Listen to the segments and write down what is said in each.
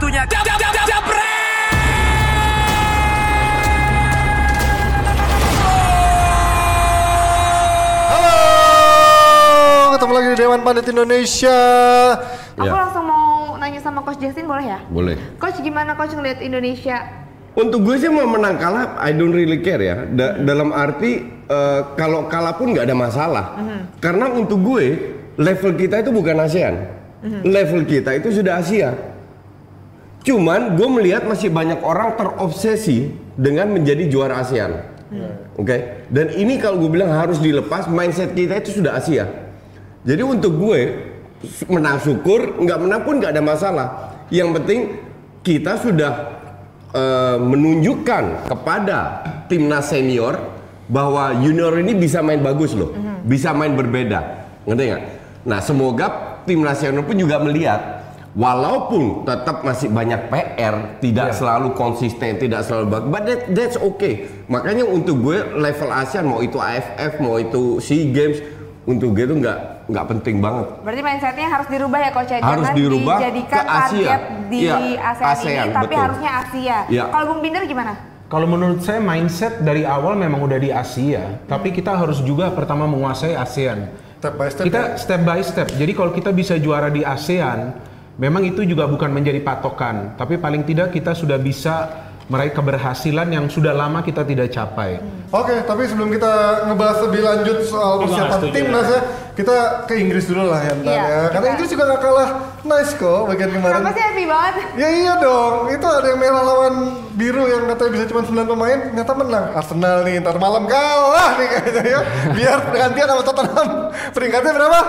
Waktunya jam jam jam jam Halo, ketemu lagi di Dewan Pandit Indonesia. Aku Ya. langsung mau nanya sama Coach Justin boleh ya? Boleh. Coach gimana Coach ngeliat Indonesia? Untuk gue sih mau menang kalah, I don't really care ya. Da- dalam arti eh, kalau kalah pun nggak ada masalah. Karena untuk gue level kita itu bukan ASEAN, level kita itu sudah Asia. Cuman gue melihat masih banyak orang terobsesi dengan menjadi juara ASEAN. Oke. Dan ini kalau gue bilang harus dilepas, mindset kita itu sudah Asia. Jadi untuk gue menang syukur, nggak menang pun nggak ada masalah. Yang penting kita sudah eh, menunjukkan kepada timnas senior bahwa junior ini bisa main bagus loh, bisa main berbeda, ngerti nggak? Nah semoga timnas senior pun juga melihat walaupun tetap masih banyak PR, tidak selalu konsisten, tidak selalu bagus, but that, that's okay. Makanya untuk gue level ASEAN mau itu AFF, mau itu SEA Games, untuk gue itu nggak nggak penting banget. Berarti mindsetnya harus dirubah ya Coach ya? Harus Jangan dirubah dijadikan ke Asia. target di Iya, ASEAN, ASEAN, ini, tapi betul. harusnya Asia. Iya. Kalau Bung Binder gimana? Kalau menurut saya mindset dari awal memang udah di Asia, tapi kita harus juga pertama menguasai ASEAN. Step by step. Kita ya. step by step. Jadi kalau kita bisa juara di ASEAN, memang itu juga bukan menjadi patokan, tapi paling tidak kita sudah bisa meraih keberhasilan yang sudah lama kita tidak capai. Oke, tapi sebelum kita ngebahas lebih lanjut soal persiapan timnas ya, kita ke Inggris dulu lah ya ntar Iya, ya. Karena kita- Inggris juga gak kalah nice kok bagian kemarin. Kenapa sih happy banget? Ya iya dong, itu ada yang merah lawan biru yang katanya bisa cuma 9 pemain, ternyata menang. Arsenal nih, ntar malam kalah nih kayaknya ya. Biar gantian sama Tottenham. Peringkatnya berapa?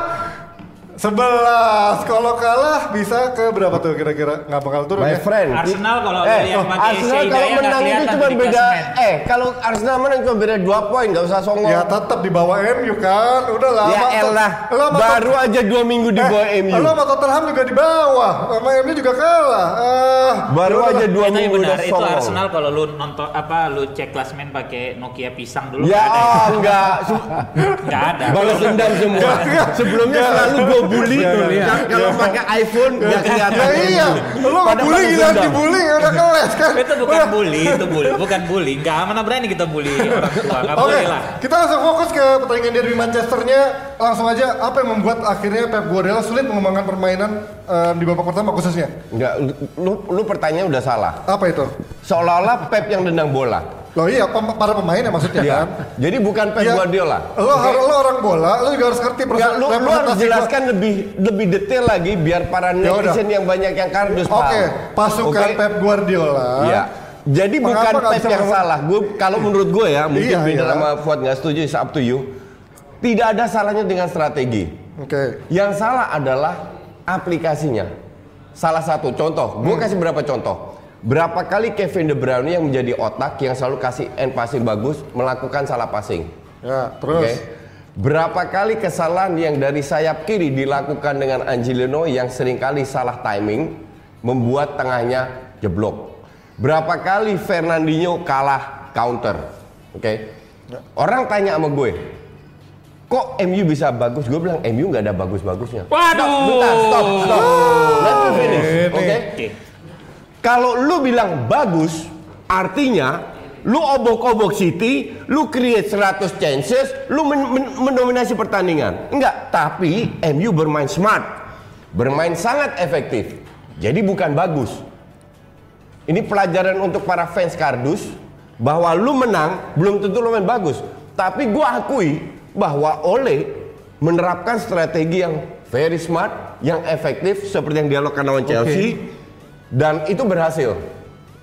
11. Kalau kalah bisa ke berapa tuh kira-kira? Nggak bakal turun My ya? friend. Arsenal kalau eh, yang pakai Arsenal kalau menang itu cuma beda eh kalau Arsenal menang cuma beda 2 poin, nggak usah songong. Ya tetap di bawah MU kan. Udah lama. Ya elah, baru aja 2 minggu di bawah MU. Lo sama Tottenham juga di bawah. Sama MU juga kalah. Ah, Baru udah aja lah. 2 Itu minggu benar, udah itu songong. Arsenal kalau lu nonton apa lu cek klasmen pakai Nokia pisang dulu Ya nggak ada. oh, enggak, Sem- Nggak ada. balas dendam semua. Sebelumnya selalu gue bully, Ka- kalau pakai iPhone nggak kelihatan. Ya iya, lo Pada bully gila dibully udah keles kan. itu bukan bully, itu bully, bukan bully. Nggak mana berani kita bully orang tua, nggak boleh lah. kita langsung fokus ke pertandingan derby Manchesternya. Langsung aja, apa yang membuat akhirnya Pep Guardiola sulit mengembangkan permainan eh, di babak pertama khususnya? Enggak, lu, lu pertanyaan udah salah. Apa itu? Seolah-olah Pep yang nendang bola. Loh iya, pem- para pemain ya maksudnya Ya. kan? Jadi bukan Pep Iya. Guardiola. Lo, har- lo orang bola, lo juga harus ngerti Enggak, lu, lu harus jelaskan lebih lebih detail lagi biar para Ya netizen yang banyak yang kardus Oke, pasukan Oke? Pep Guardiola. Iya. Jadi Mengapa bukan Pep yang salah. Gue kalau menurut gue ya, mungkin Iya, beda iya. sama Fuad nggak setuju, it's up to you. Tidak ada salahnya dengan strategi. Oke. Yang salah adalah aplikasinya. Salah satu contoh, gue Hmm. kasih berapa contoh. Berapa kali Kevin De Bruyne yang menjadi otak yang selalu kasih end passing bagus melakukan salah passing. Ya, terus. Oke. Berapa kali kesalahan yang dari sayap kiri dilakukan dengan Angelino yang sering kali salah timing membuat tengahnya jeblok. Berapa kali Fernandinho kalah counter. Oke. Orang tanya sama gue, kok MU bisa bagus? Gue bilang MU nggak ada bagus-bagusnya. Waduh. Bentar, stop, stop. Let me finish. Oke. Oke. Kalau lu bilang bagus, artinya lu obok-obok City, lu create 100 chances, lu men- men- mendominasi pertandingan. Enggak, tapi MU bermain smart. Bermain sangat efektif. Jadi bukan bagus. Ini pelajaran untuk para fans kardus bahwa lu menang belum tentu lu main bagus. Tapi gua akui bahwa Ole menerapkan strategi yang very smart, yang efektif seperti yang dia lakukan lawan Chelsea dan itu berhasil.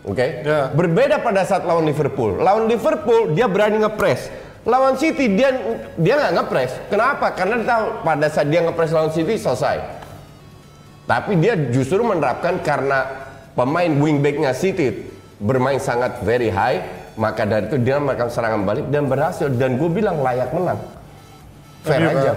Oke. Ya. Berbeda pada saat lawan Liverpool. Lawan Liverpool dia berani ngepres. Lawan City dia dia nggak ngepres. Kenapa? Karena dia tahu pada saat dia ngepres lawan City selesai. Tapi dia justru menerapkan karena pemain wingbacknya City bermain sangat very high, maka dari itu dia melakukan serangan balik dan berhasil. Dan gue bilang layak menang. Fair MU, aja. kan?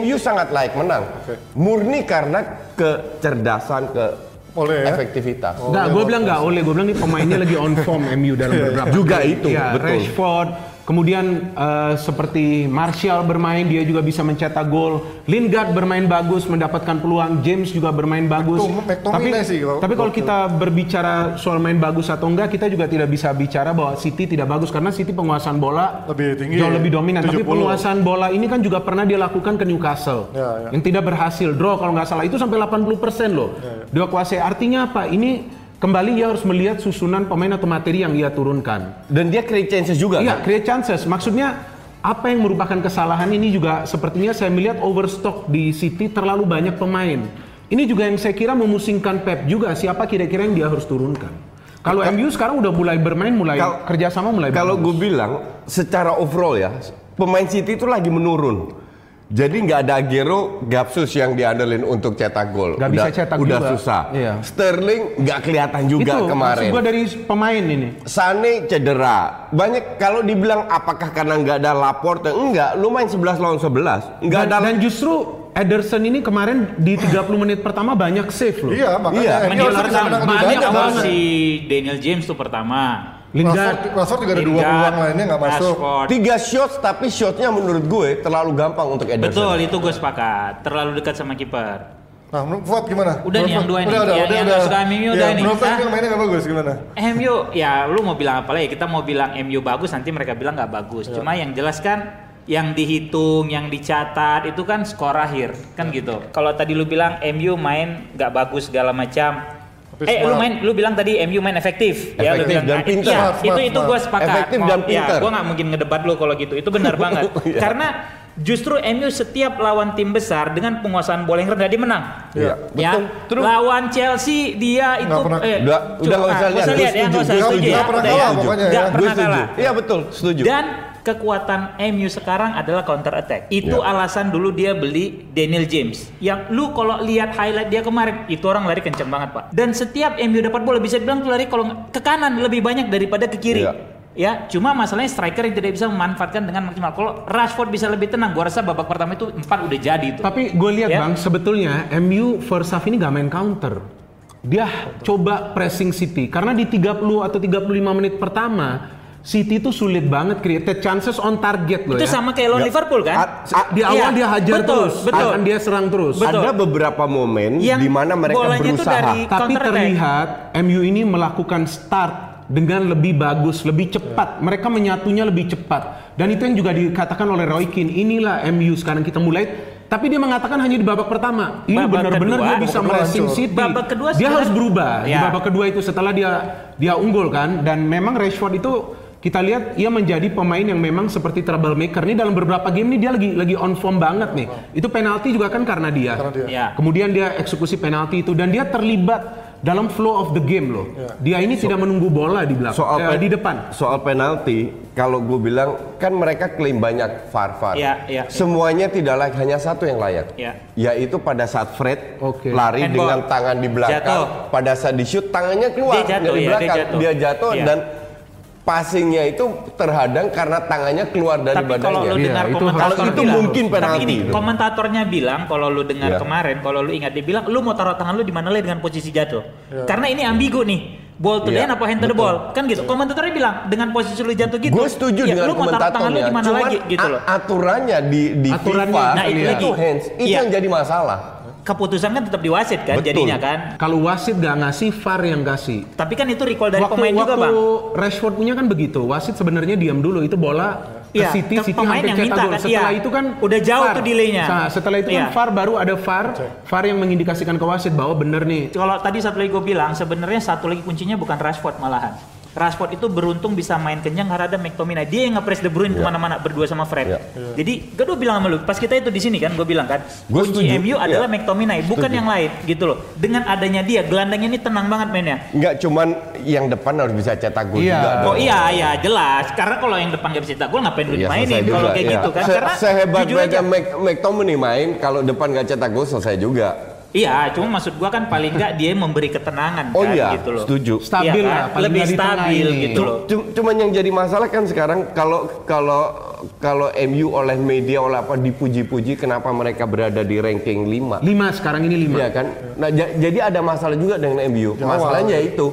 MU sangat layak menang. Oke. Murni karena kecerdasan, ke Oleh ya? efektivitas. Enggak, gue bilang enggak oleh, gue bilang nih pemainnya lagi on form MU dalam beberapa Juga itu, Iya, betul. Rashford, Kemudian eh, seperti Martial bermain, dia juga bisa mencetak gol. Lingard bermain bagus, mendapatkan peluang. James juga bermain bagus. Tapi sih kalau- tapi kalau kita berbicara soal main bagus atau enggak, kita juga tidak bisa bicara bahwa City tidak bagus karena City penguasaan bola Lebih tinggi, jauh lebih dominan. Tapi 70. penguasaan bola ini kan juga pernah dia lakukan ke Newcastle Ya, ya. yang tidak berhasil draw kalau nggak salah itu sampai 80% loh. Ya, Dia kuasai. Artinya apa? Ini kembali ia harus melihat susunan pemain atau materi yang ia turunkan. Dan dia create chances juga Iya, kan? create chances. Maksudnya apa yang merupakan kesalahan ini juga sepertinya saya melihat overstock di City terlalu banyak pemain. Ini juga yang saya kira memusingkan Pep juga siapa kira-kira yang dia harus turunkan. Kalau MU sekarang udah mulai bermain, mulai kerjasama mulai Kalau gue bilang secara overall ya, pemain City itu lagi menurun. Jadi nggak ada Aguero, Gapsus yang diandelin untuk cetak gol. Bisa Udah- cetak udah juga. susah. Iya. Sterling nggak kelihatan juga itu kemarin. gua dari pemain ini. Sane cedera. Banyak kalau dibilang apakah karena nggak ada Laporte? Enggak, lu main 11 lawan 11. Nggak ada dan justru Ederson ini kemarin di 30 menit pertama banyak save loh. Iya, makanya Iya. Bisa pertama, lebih banyak banyak. awal si Daniel James tuh pertama. Lingard Rashford, Rashford juga ada dua peluang lainnya nggak masuk. Rashford. tiga shots tapi shotnya menurut gue terlalu gampang untuk Ederson. Betul, itu gue sepakat. Terlalu dekat sama kiper. Nah, menurut Fuad gimana? Udah nih, yang dua Fuad? nih. Udah, udah, Yang- udah, yang udah. suka MU udah Ya, nih. Menurut? MU mainnya nggak bagus gimana? MU ya lu mau bilang apa lagi? Kita mau bilang MU bagus nanti mereka bilang nggak bagus. Ya. Cuma yang jelas kan yang dihitung, yang dicatat itu kan skor akhir kan Ya. gitu. Kalau tadi lu bilang MU main nggak bagus segala macam. Tapi eh lu main lu bilang tadi MU main efektif. ya, lu Efektif bilang, dan ah, pintar. Iya, Smart, itu smart, itu smart. gue sepakat. Efektif Mau- dan ya, pintar. gua nggak mungkin ngedebat lu kalau gitu. Itu benar banget. Iya. Karena justru MU setiap lawan tim besar dengan penguasaan bola yang rendah dia menang. Iya, Ya, betul. Terus lawan Chelsea dia itu Nggak pernah- eh, Udah- udah nggak usah ah, lihat, usah gue lihat ya, setuju, nggak usah gue setuju ya. Nggak pernah Udah kalah ya. pokoknya Nggak ya. Gue pernah kalah. Iya betul, setuju. Dan kekuatan MU sekarang adalah counter attack. Itu Ya. alasan dulu dia beli Daniel James. Yang lu kalau lihat highlight dia kemarin, itu orang lari kenceng banget, Pak. Dan setiap MU dapat bola bisa dibilang tuh lari kalau ke kanan lebih banyak daripada ke kiri. Iya. Ya, cuma masalahnya striker yang tidak bisa memanfaatkan dengan maksimal. Kalau Rashford bisa lebih tenang, gua rasa babak pertama itu empat udah jadi itu. Tapi gue lihat Ya. bang, sebetulnya MU first half ini gak main counter. Dia coba pressing City karena di 30 atau 35 menit pertama City itu sulit banget create chances on target loh itu ya. sama kayak lawan Ya. Liverpool kan? A- a- Di awal Iya, dia hajar betul, terus, betul. akan dia serang terus. Betul. Ada beberapa momen Yang di mana mereka berusaha. dari- Tapi terlihat MU ini melakukan start dengan lebih bagus, lebih cepat. Mereka menyatunya lebih cepat. Dan itu yang juga dikatakan oleh Roy Keane. Inilah MU sekarang kita mulai. Tapi dia mengatakan hanya di babak pertama. Ini benar-benar dia bisa babak kedua meracing. City. Babak kedua dia harus berubah di Ya. babak kedua itu setelah dia dia unggul kan. Dan memang Rashford itu kita lihat ia menjadi pemain yang memang seperti troublemaker. Ini dalam beberapa game ini dia lagi lagi on form banget nih. Itu penalti juga kan karena dia. Karena dia. Ya. Kemudian dia eksekusi penalti itu dan dia terlibat dalam flow of the game loh. Dia ini tidak menunggu bola di belakang, soal eh, di depan. soal penalti kalau gue bilang kan mereka klaim banyak VAR VAR Iya, iya, iya. semuanya tidak layak hanya satu yang layak Iya. yaitu pada saat Fred Oke. lari Handball. dengan tangan di belakang Jatuh. pada saat di shoot tangannya keluar Dia jatuh, dari iya, dia belakang jatuh. dia jatuh Iya. dan passingnya itu terhadang karena tangannya keluar dari Tapi kalau lu badannya Iya, dengar itu komentator harus- itu bilang, mungkin tapi penalti ini itu. komentatornya bilang kalau lu dengar Iya. kemarin, kalau lu ingat dia bilang lu mau taruh tangan lu di mana lagi dengan posisi jatuh. Karena ini ambigu nih. Ball to the Iya, end apa hand to the ball? Kan gitu. Komentatornya bilang dengan posisi lu jatuh gitu. Gue setuju ya, dengan lu mau taruh tangan lu komentatornya. di mana lagi gitu loh. aturannya di di Aturannya, FIFA nah, itu itu, lagi. hands itu Iya. yang jadi masalah. Keputusan kan tetap di wasit kan Betul. jadinya kan. Kalau wasit gak ngasih, VAR yang kasih. Tapi kan itu recall dari waktu pemain juga, waktu Bang. Rashford punya kan begitu. Wasit sebenarnya diam dulu itu bola ke Iya, City, ke City hampir yang cetak minta gol. kan, Setelah iya. itu kan Udah jauh VAR. tuh delaynya. Nah, setelah itu kan Iya. VAR baru ada VAR, VAR yang mengindikasikan ke wasit bahwa bener nih Kalau tadi satu lagi gue bilang sebenarnya satu lagi kuncinya bukan Rashford malahan. Rashford itu beruntung bisa main kenyang karena ada McTominay. Dia yang nge-press De Bruyne ke mana-mana berdua sama Fred. Iya. Jadi gue udah bilang sama lu, pas kita itu di sini kan, gue bilang kan, Gua kunci setuju, MU adalah iya. McTominay, bukan Setuju. yang lain gitu loh. Dengan adanya dia, gelandangnya ini tenang banget mainnya. Enggak cuman yang depan harus bisa cetak gol Iya. juga. Oh dong. iya iya jelas. Karena kalau yang depan gak bisa cetak gol ngapain lu dimainin selesai kalau kayak iya. gitu kan? Se- Karena sehebat jujur aja. McTominay main kalau depan nggak cetak gol selesai juga. Iya, cuma maksud gua kan paling nggak dia memberi ketenangan Oh kan iya, gitu loh. setuju. stabil Iya kan? lah, paling Lebih stabil ini. gitu loh. Cum- Cuman yang jadi masalah kan sekarang kalau kalau kalau MU oleh media oleh apa dipuji-puji kenapa mereka berada di ranking 5 Lima sekarang ini lima. Iya kan? Nah, ja- jadi ada masalah juga dengan MU. Masalahnya itu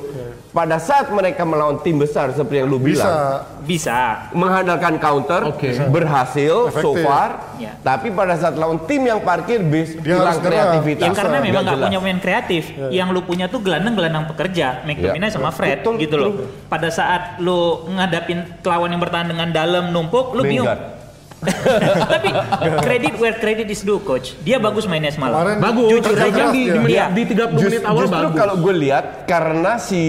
pada saat mereka melawan tim besar seperti yang lu bilang, Bisa. Bisa. mengandalkan counter, Oke. berhasil so Efektif. far. Ya. Tapi pada saat lawan tim yang parkir bis, Dia hilang kreativitas. Ya karena Bisa. memang Nggak punya pemain kreatif. Yang lu punya tuh gelandang-gelandang pekerja, McTominay Ya. sama Fred Betul, gitu loh. Pada saat lu ngadapin lawan yang bertahan dengan dalam numpuk, lu bingung. Tapi kredit where credit is due coach. Dia bagus mainnya semalam. Kemarin Bagus. Jujur aja. di, di, Iya. menit, di 30 menit Just- awal justru bagus. kalau gue lihat karena si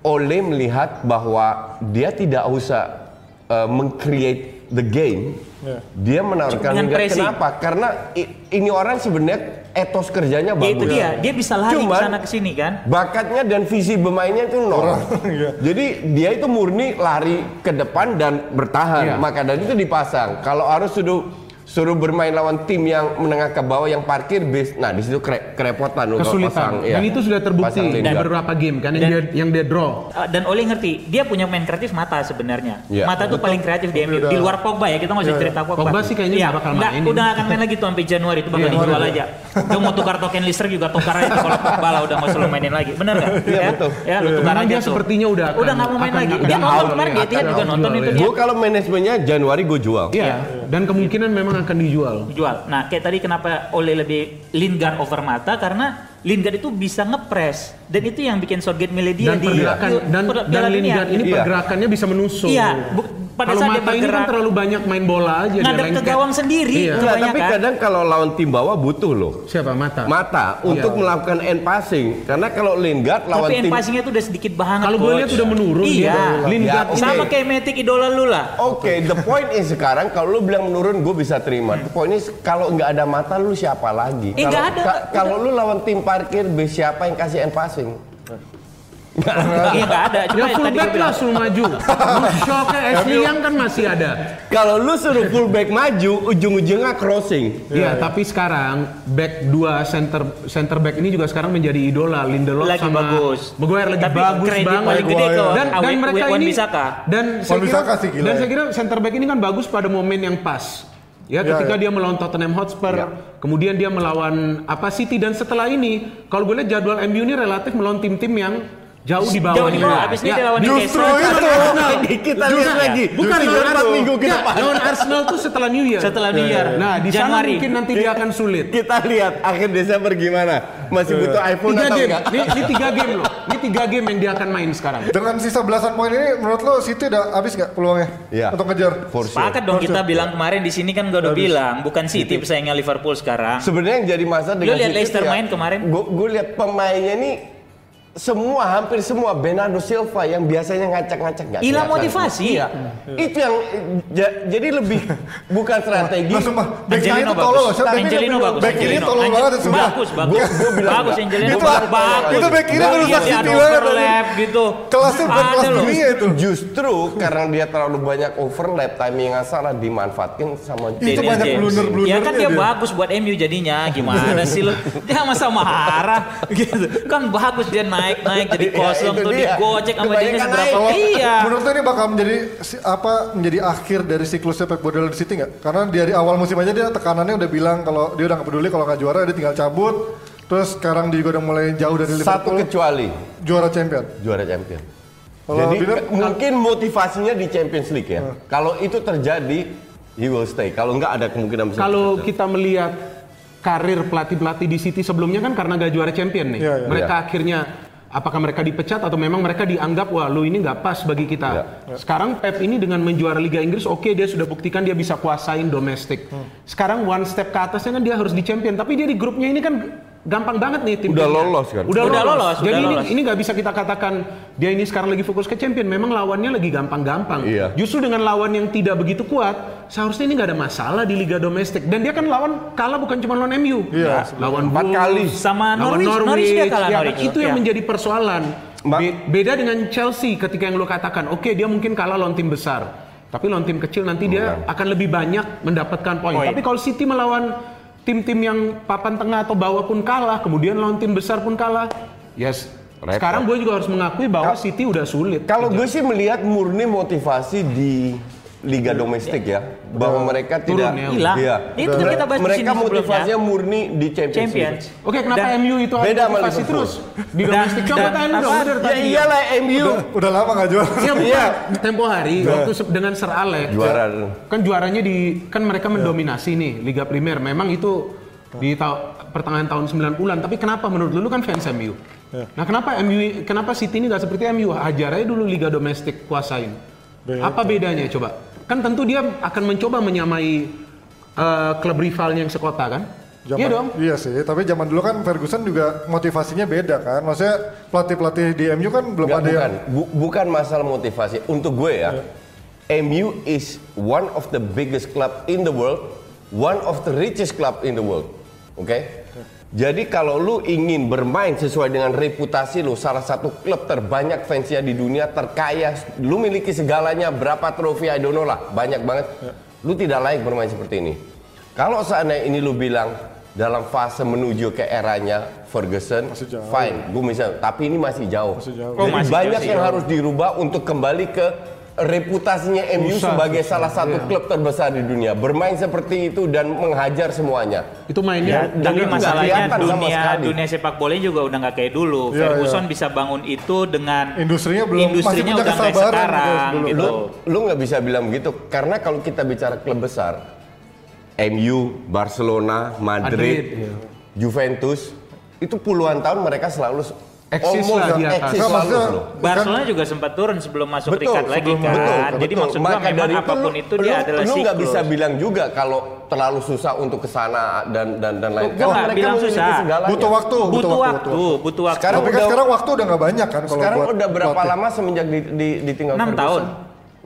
Ole melihat bahwa dia tidak usah uh, meng-create the game. Ya. Dia menawarkan. Kenapa? Karena i- ini orang sebenarnya etos kerjanya Ya bagus. itu dia, dia bisa lari ke sana ke sini kan. bakatnya dan visi bermainnya itu nol. Iya. Jadi dia itu murni lari ke depan dan bertahan. Iya. Maka dari itu dipasang. Kalau harus suruh suruh bermain lawan tim yang menengah ke bawah yang parkir bis, nah di situ kere- kerepotan kalau pasang. kesulitan. iya. Dan itu sudah terbukti Lingard. beberapa game kan yang Dan- dia yang dia draw. Uh, Dan Oli ngerti, dia punya main kreatif mata sebenarnya. Iya. Mata tuh paling kreatif di MU. Di luar Pogba ya, kita usah Iya. cerita Pogba. Pogba sih kayaknya Iya, nggak bakal nggak, main Udah akan main lagi tuh sampai Januari itu bakal Iya. dijual aja. Udah mau tukar token lister juga tukar aja kalau Pogba lah udah nggak usah lu mainin lagi. Bener nggak? Iya, ya? betul. Ya, lu tukar Memang aja dia sepertinya udah akan- udah nggak mau main lagi. Dia nonton kemarin iya, di Etihad akan juga nonton itu iya. dia. Gue kalau manajemennya Januari gue jual. Iya, dan kemungkinan memang akan dijual. jual. Nah, kayak tadi kenapa Ole lebih Lingard over Mata karena Lingard itu bisa ngepres dan itu yang bikin Southgate milih dia Dan di pergerakan di- dan dan. Lingard ini Iya. pergerakannya bisa menusuk. Iya, bu- pada Kalau saat dia mata ini kan bergerak- terlalu banyak main bola aja dia Ngadep ke gawang sendiri. Iya. Tapi kadang kalau lawan tim bawah butuh loh. Siapa mata? Mata untuk Iya. melakukan end passing. Karena kalau Lingard lawan Tapi end tim passingnya tuh udah sedikit banget. Kalau gue lihat udah menurun Iya. dia. Lingard Ya, ini- Sama Oke. kayak Matic idola lu lah. Oke, the point is sekarang kalau lu bilang menurun, gue bisa terima. The point is kalau nggak ada mata, lu siapa lagi? Eh, Kalau- lu lawan tim parkir, siapa yang kasih end passing? Iya nggak ada. Cuma Ya tadi fullback lah suruh maju. Shaw ke Ashley Young kan masih ada. Kalau lu suruh fullback maju, ujung-ujungnya crossing. Iya, tapi sekarang back dua center center back ini juga sekarang menjadi idola Lindelof Lagi sama bagus. Maguire lagi Tapi bagus kredit banget. paling gede ke dan, dan mereka ini Bissaka. dan saya kira dan ya. saya kira center back ini kan bagus pada momen yang pas. Ya, Ya, ketika ya. dia melawan Tottenham Hotspur, Ya. kemudian dia melawan apa City dan setelah ini, kalau gue lihat jadwal MU ini relatif melawan tim-tim yang jauh di bawah. Jauh di bawah. Abis ini Ya, dia lawan Justru itu. Lagi kita lihat lagi. Bukan empat Arsenal. minggu ke Enggak, depan. lawan Arsenal tuh setelah New Year. Setelah New Year. Nah, di sana Januari. mungkin nanti dia akan sulit. Kita lihat akhir Desember gimana. Masih butuh iPhone Tiga atau game. enggak? Ini, ini tiga game loh. Ini tiga game yang dia akan main sekarang. Dengan sisa belasan poin ini, menurut lo City udah habis nggak peluangnya Iya. untuk ngejar? For sure. Sepakat dong kita bilang kemarin di sini kan gue udah bilang bukan City pesaingnya Liverpool sekarang. Sebenarnya yang jadi masalah dengan lihat City Leicester ya, main kemarin? Gue gue lihat pemainnya nih semua hampir semua Bernardo Silva yang biasanya ngacak-ngacak nggak Hilang kelihatan. motivasi. Iya. Itu yang ja- jadi lebih bukan strategi. Nah, sumpah, back kiri Angelino itu tolol loh. Angelino bagus. Back kiri tolol Ange- banget sumpah. Bagus, bagus. Gua- gua bilang bagus. Angelino Itu bagus. Itu back kiri merusak City banget, overlap gitu. Kelasnya bukan kelas dunia itu. Justru karena dia terlalu banyak overlap, timing yang salah dimanfaatkan sama Itu banyak James. blunder-blundernya Ya kan dia, bagus buat MU jadinya. Gimana sih lu? Dia masa marah gitu. Kan bagus dia naik-naik jadi Iya, kosong tuh dia. digocek sama dia Kebanyakan seberapa. naik. Iya. Menurut ini bakal menjadi apa menjadi akhir dari siklusnya Pep Guardiola di City nggak? Karena dari awal musim aja dia tekanannya udah bilang kalau dia udah nggak peduli kalau nggak juara dia tinggal cabut. Terus sekarang dia juga udah mulai jauh dari satu Liverpool kecuali juara champion. juara champion. Kalau Jadi Biner, ke- mungkin motivasinya di Champions League ya. Kalau itu terjadi, he will stay. Kalau enggak ada kemungkinan besar. Kalau kita melihat karir pelatih-pelatih di City sebelumnya kan karena gak juara champion nih. Iya, iya. Mereka Iya. akhirnya apakah mereka dipecat atau memang mereka dianggap wah lu ini nggak pas bagi kita. Iya. Sekarang Pep ini dengan menjuara Liga Inggris oke dia sudah buktikan dia bisa kuasain domestik. Hmm. Sekarang one step ke atasnya kan dia harus di champion tapi dia di grupnya ini kan gampang banget nih tim Udah timnya. lolos kan? Udah, Udah lolos. lolos, Jadi udah ini lolos. ini nggak bisa kita katakan dia ini sekarang lagi fokus ke champion. Memang lawannya lagi gampang-gampang. Iya. Justru dengan lawan yang tidak begitu kuat, seharusnya ini nggak ada masalah di Liga Domestik. Dan dia kan lawan kalah bukan cuma lawan MU. Iya. Lawan Empat kali. Sama lawan Norwich, Norwich dia kalah Ya, Norwich. Itu yang Iya. menjadi persoalan. Mbak- Be- beda dengan Chelsea ketika yang lo katakan, oke dia mungkin kalah lawan tim besar. Tapi lawan tim kecil nanti dia akan lebih banyak mendapatkan. Poin. Tapi kalau City melawan tim-tim yang papan tengah atau bawah pun kalah, kemudian lawan tim besar pun kalah, yes. Repot. Sekarang gue juga harus mengakui bahwa City udah sulit. Kalau gue sih melihat murni motivasi di liga domestik ya, bahwa mereka Turun tidak ya. Hilang. Iya. Itu kan kita bahas di mereka motivasinya murni di Champions. Champions. League. Oke, kenapa Dan- MU itu beda motivasi terus di domestik? Coba tanya dong, bener Ya tadi. iyalah MU Udah lama nggak jual. Iya, iya. Tempo hari waktu se- dengan Sir Alex juara. kan juaranya di kan mereka mendominasi nih Liga Primer. Memang itu di tau- pertengahan tahun 90-an. Tapi kenapa menurut lu lu kan fans MU? Nah, kenapa MU kenapa City ini nggak seperti MU? Hajar aja dulu Liga domestik kuasain. Apa bedanya coba? Kan tentu dia akan mencoba menyamai eh, klub rivalnya yang sekota kan? Zaman, Iya dong. Iya sih, tapi zaman dulu kan Ferguson juga motivasinya beda kan. Maksudnya pelatih-pelatih di MU kan belum Nggak, ada bukan, yang Bu- bukan masalah motivasi. Untuk gue ya, MU is one of the biggest club in the world, one of the richest club in the world. Oke? Jadi kalau lu ingin bermain sesuai dengan reputasi lu, salah satu klub terbanyak fansnya di dunia, terkaya, lu miliki segalanya, berapa trofi, I don't know lah, banyak banget. Lu tidak layak bermain seperti ini. Kalau seandainya ini lu bilang dalam fase menuju ke eranya Ferguson, Masih jauh. fine, gue bisa. Tapi ini masih jauh. Masih jauh. Oh, masih banyak jauh, yang harus dirubah untuk kembali ke reputasinya MU Susah, sebagai susah, salah satu iya. klub terbesar di dunia. Bermain seperti itu dan menghajar semuanya. Itu Ya, mainnya tapi dan nggak masalahnya dunia dunia sepak bola juga udah nggak kayak dulu. Iya, Ferguson iya. bisa bangun itu dengan Industrinya belum- masih industrinya punya udah kayak kesabaran sekarang dulu. gitu. Lu, lu nggak bisa bilang begitu karena kalau kita bicara klub besar, MU, Barcelona, Madrid, Madrid, iya. Juventus, itu puluhan tahun mereka selalu Eksis almost lah di atas. eksis Nggak, loh. Barcelona juga sempat turun sebelum masuk Betul, tingkat lagi kan. betul, Jadi betul. maksud gua memang dari apa pun lu- itu dia lu, adalah lu nggak siklus. bisa bilang juga kalau terlalu susah untuk ke sana dan dan dan lain. Gua nggak bilang susah. segalanya. butuh waktu, butuh waktu, butuh waktu. Sekarang kan udah- sekarang waktu udah nggak banyak kan kalau Sekarang buat udah berapa lama semenjak di, di, ditinggal Enam Ferguson? tahun.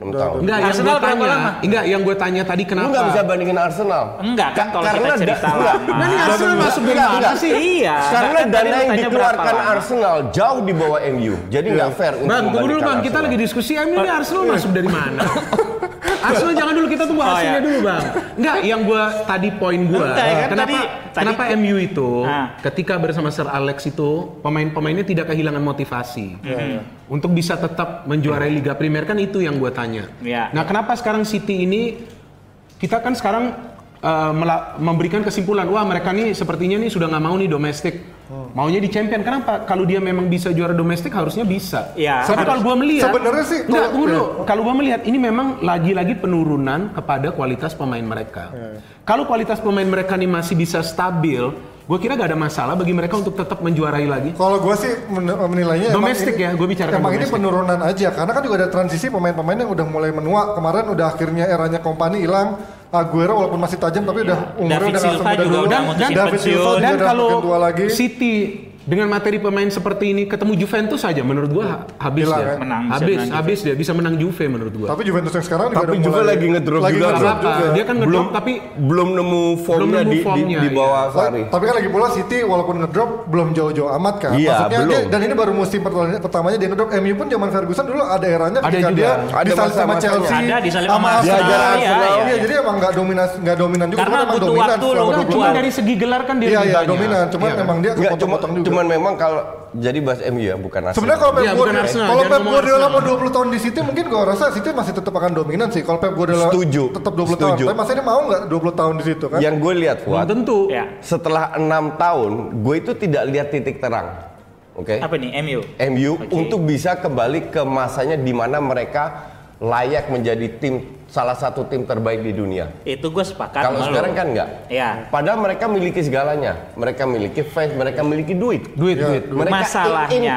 Enam tahun. Enggak, yang Arsenal gue berapa tanya, lama? enggak yang gue tanya tadi Lu kenapa? nggak bisa bandingin Arsenal. Enggak kan Ka- kalau karena kita cerita enggak. lama. Nah, ini Arsenal Enggak, masuk dari enggak, mana enggak. sih? Iya. Karena kan tadi dana lu yang dikeluarkan. Arsenal jauh di bawah MU. Jadi nggak fair untuk Bang, tunggu dulu bang, kita lagi diskusi MU ini Arsenal masuk dari mana? Arsenal jangan dulu kita tunggu Oh, hasilnya ya. dulu bang. Enggak, yang gua tadi poin gua. Enggak, kan kenapa tadi- kenapa tadi- MU itu Ah. ketika bersama Sir Alex itu pemain-pemainnya tidak kehilangan motivasi untuk bisa tetap menjuarai Liga Primer kan itu yang gua tanya. Iya. Nah kenapa sekarang City ini kita kan sekarang uh, memberikan kesimpulan wah mereka nih sepertinya nih sudah nggak mau nih domestik. Maunya di champion. Kenapa? Kalau dia memang bisa juara domestik harusnya bisa. Iya, Tapi harus. kalau gua melihat Sebenarnya sih Enggak, kalau- iya. Kalau gua melihat ini memang lagi-lagi penurunan kepada kualitas pemain mereka. Iya, Kalau kualitas pemain mereka ini masih bisa stabil, gua kira gak ada masalah bagi mereka untuk tetap menjuarai lagi. Kalau gue sih men- menilainya Domestik ini- ya, gua bicarakan Emang ini domestik. penurunan aja, karena kan juga ada transisi pemain-pemain yang udah mulai menua. Kemarin udah akhirnya eranya kompani hilang. Aguero walaupun masih tajam tapi udah umurnya David udah Silva semuda juga dulu. udah Dan, mutusin David pensiun. Silva juga Dan udah kalau. City dengan materi pemain seperti ini ketemu Juventus saja menurut gua ha- habis Hilang, dia. kan? Menang, bisa habis, menang habis dia bisa menang Juve menurut gua. Tapi Juventus yang sekarang juga Tapi juga mulai- lagi ngedrop lagi juga ngedrop juga. Dia kan ngedrop belum tapi belum nemu formnya nemu di, formnya, di, di iya. bawah Sari. Tapi kan lagi pula City walaupun ngedrop belum jauh-jauh amat kan. Iya, Maksudnya belum. dia- dan ini baru musim pertama- pertamanya dia ngedrop. MU pun zaman Ferguson dulu ada eranya Ada ketika juga. dia Ada disalip sama. Chelsea, Ada, disalip sama Arsenal. Iya, Iya, iya, iya, iya. jadi emang nggak dominan nggak dominan juga. Karena emang butuh dominan waktu loh, 20 cuma dari segi gelar kan dia Iya, iya, dominan. Cuman Iya. memang dia Enggak, cuma, kepotong-potong juga. Cuman memang kalau jadi bahas MU ya, bukan Arsenal. Sebenarnya kalau Pep bukan Guardiola, kalau Pep Guardiola mau 20 tahun di City mungkin gue rasa City masih tetap akan dominan sih. Kalau Pep Guardiola Setuju. tetap 20 tahun. Setuju. Tapi masa dia mau nggak 20 tahun di situ kan? yang gue lihat Fuad, tentu. Ya. setelah enam tahun, gue itu tidak lihat titik terang. Oke. Apa nih MU? MU Oke. untuk bisa kembali ke masanya di mana mereka layak menjadi tim salah satu tim terbaik di dunia. Itu gue sepakat Kalau sekarang kan enggak. Iya. Padahal mereka miliki segalanya. Mereka miliki fans, mereka miliki duit. Duit, Iya, duit. Mereka Masalahnya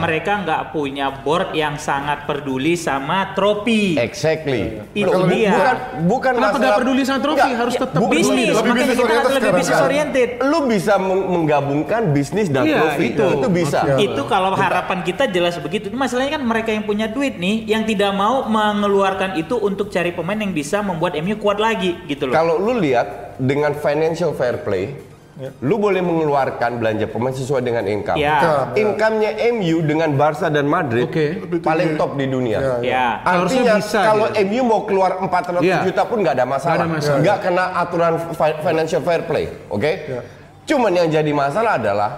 mereka nggak punya board yang sangat peduli sama trofi. Exactly. Itu dia. Bukan bukan Kenapa masalah nggak peduli sama trofi? Enggak, Harus ya, tetap bu- peduli. bisnis, Lebih makanya bisnis kita oriented lebih bisnis kan? oriented. Lu bisa meng- menggabungkan bisnis dan Iya, trofi. itu. Itu bisa. Oke. Itu kalau harapan kita jelas begitu. Masalahnya kan mereka yang punya duit nih, yang tidak mau mengeluarkan itu untuk cari pemain yang bisa membuat MU kuat lagi gitu loh. Kalau lu lihat dengan financial fair play, lu boleh mengeluarkan belanja pemain sesuai dengan income. Ya. Income-nya MU dengan Barca dan Madrid Oke. paling top di dunia. Ya, Ya. Harusnya Artinya bisa, kalau gitu. MU mau keluar 400 Iya. juta pun nggak ada masalah. Nggak. Nggak kena aturan fi- financial fair play, oke? Ya. Cuman yang jadi masalah adalah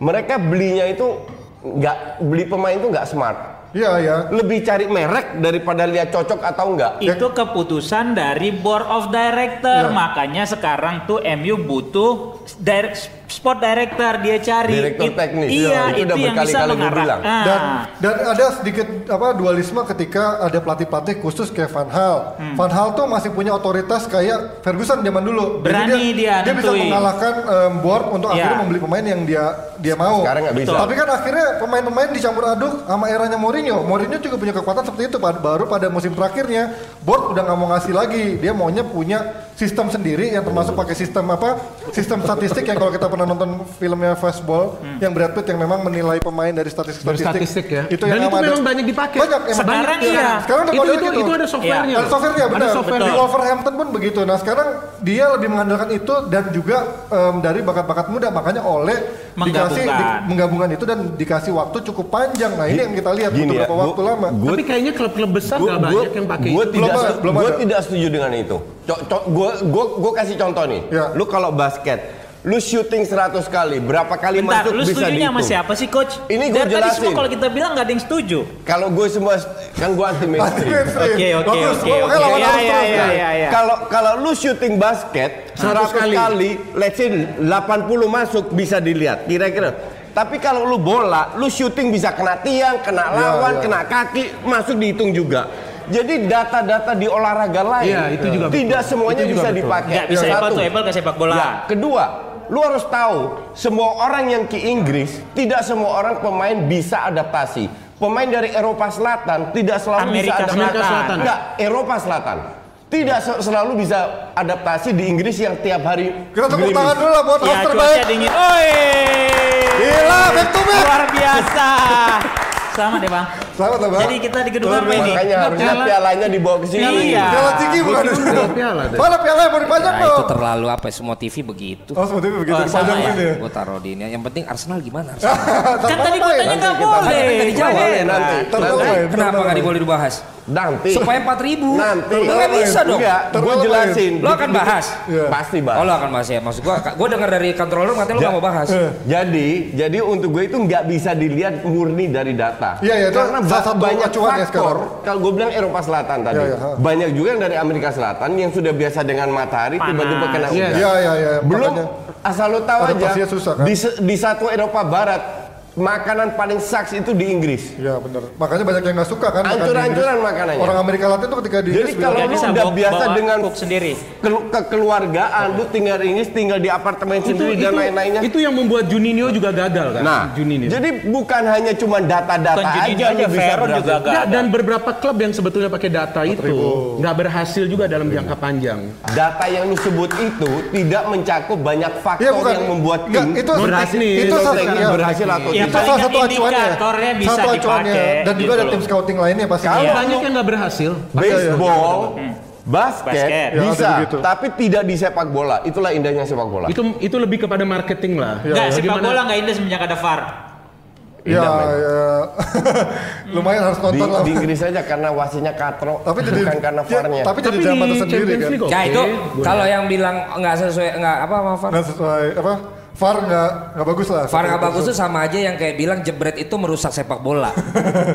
mereka belinya itu nggak beli pemain itu nggak smart. Iya, iya. Lebih cari merek daripada lihat cocok atau enggak. Itu keputusan dari board of director. Ya. Makanya sekarang tuh MU butuh direct, sport director dia cari. Direktur It- teknis. Iya, Ya, itu itu, udah berkali-kali mengarah. bilang. Ah. Dan dan ada sedikit apa dualisme ketika ada pelatih-pelatih khusus kayak Van Hal. Van Hal tuh masih punya otoritas kayak Ferguson zaman dulu. Jadi Hmm. Berani dia dia bisa mengalahkan em, board untuk Iya. akhirnya membeli pemain yang dia dia mau. Sekarang nggak bisa. Tapi kan akhirnya pemain-pemain dicampur aduk sama eranya Mourinho. Mourinho juga punya kekuatan seperti itu. Baru pada musim terakhirnya board udah nggak mau ngasih lagi. Dia maunya punya sistem sendiri yang termasuk pakai sistem apa? Sistem statistik yang kalau kita pernah nonton filmnya Fastball yang Brad Pitt yang memang menilai pemain dari statistik Dari statistik ya. Itu Dan yang itu ada- memang banyak dipakai. Banyak, emang Sekarang banyak. iya. Sekarang itu itu, gitu. itu ada softwarenya. Ada softwarenya benar. Ada software. Di Wolverhampton pun begitu. Nah sekarang dia lebih mengandalkan itu dan juga em, dari bakat-bakat muda makanya oleh dikasih Menggabungkan. di- menggabungkan itu dan dikasih waktu cukup panjang. Nah ini yang kita lihat Gini ya, berapa gua- waktu lama. gua- Tapi kayaknya klub-klub besar Gua- nggak gua- banyak yang pakai gua itu. tidak Belum belum gua tidak setuju dengan itu. Co- co- gua gua gua kasih contoh nih. Ya. Lu kalau basket, lu shooting 100 kali, berapa kali Bentar, masuk lu bisa setujunya sama dihitung. siapa sih coach? Ini gua Dari tadi semua jelasin. kalau kita bilang nggak ada yang setuju. Kalau gue semua kan gue anti mainstream. Oke, oke, oke, Ya, ya, ya, ya, ya. Kalau kalau lu shooting basket 100 kali. kali. let's say 80 masuk bisa dilihat kira-kira. Tapi kalau lu bola, lu shooting bisa kena tiang, kena Ya, lawan, ya. kena kaki, masuk dihitung juga. Jadi data-data di olahraga lain Iya, itu juga betul. tidak semuanya Itu juga bisa betul. dipakai. Nggak bisa Satu. apple to apple ke sepak bola. Ya, kedua, lu harus tahu semua orang yang ke Inggris tidak semua orang pemain bisa adaptasi. Pemain dari Eropa Selatan tidak selalu Amerika bisa adaptasi. Selatan. Selatan. Enggak, Eropa Selatan. Tidak se- selalu bisa adaptasi di Inggris yang tiap hari Kita tepuk tangan dulu lah buat Ya host terbaik. dingin. Oi. Gila, back to back. Luar biasa. Selamat ya bang. Selamat lah bang. Jadi kita di gedung apa ini? Makanya harusnya piala- pialanya dibawa ke sini. Iya. Piala tinggi bukan? Piala piala deh. Mana piala yang mau dipajang Nah itu dong? terlalu apa ya, semua TV begitu. Oh seperti itu begitu Oh, sama dipajang ya. sini ya. Gue taruh di ini. Yang penting Arsenal gimana? Kan tadi gue tanya nggak kita- boleh. Kan nggak dijawab. Boleh, nanti. Nanti. Kenapa nggak main. diboleh dibahas? Nanti. Supaya 4 ribu. Nanti. Nggak bisa dong. Enggak, gue jelasin. Lo akan bahas? Iya. Pasti bahas. Oh lo akan bahas ya. Maksud gue, gue dengar dari controller katanya lo Ja- nggak mau bahas. Jadi, jadi untuk gue itu nggak bisa dilihat murni dari data. Iya, iya, itu Karena satu banyak acuannya faktor. Kalau gue bilang Eropa Selatan tadi, Iya, iya, ha. banyak juga yang dari Amerika Selatan yang sudah biasa dengan matahari tiba-tiba kena Iya. hujan. Iya iya iya. Belum makanya. asal lo tahu aja susah, kan? di, di satu Eropa Barat makanan paling saks itu di Inggris. Iya benar. Makanya banyak yang nggak suka kan. Inggris. makanannya. Orang Amerika Latin tuh ketika di Jadi Inggris kalau lu udah biasa dengan sendiri. kelu- kekeluargaan, lu tinggal di Inggris, tinggal di apartemen Itu, sendiri itu, dan lain-lainnya. itu yang membuat Juninho juga gagal kan? Nah, Juninho. jadi bukan hanya cuma data-data aja Juninho aja, bisa juga gagal. Nggak, dan beberapa klub yang sebetulnya pakai data itu nggak berhasil juga dalam jangka panjang. Data yang lu sebut itu tidak mencakup banyak faktor Iya bukan. yang membuat tim itu berhasil. Itu teknis iya. berhasil atau Iya, Itu salah satu acuannya. indikatornya bisa Satu acuannya. dipakai, Dan juga gitu ada tim scouting lainnya pasti. Kalau- Iya, Banyak yang nggak berhasil. Baseball, basket, Basket. Ya, bisa, begitu. tapi tidak di sepak bola. Itulah indahnya sepak bola. Itu itu lebih kepada marketing lah. Enggak, sepak Bagaimana- bola nggak indah semenjak ada VAR. Men. ya. lumayan harus Di, nonton lah. di Inggris aja karena wasitnya katro, Tapi jadi bukan karena ya, VAR-nya. Tapi jadi Tapi drama di tersendiri kan. Ya itu kalau yang bilang nggak sesuai nggak apa apa Far? Nggak sesuai apa? VAR nggak nggak bagus lah. Far nggak bagus tuh sama aja yang kayak bilang jebret itu merusak sepak bola.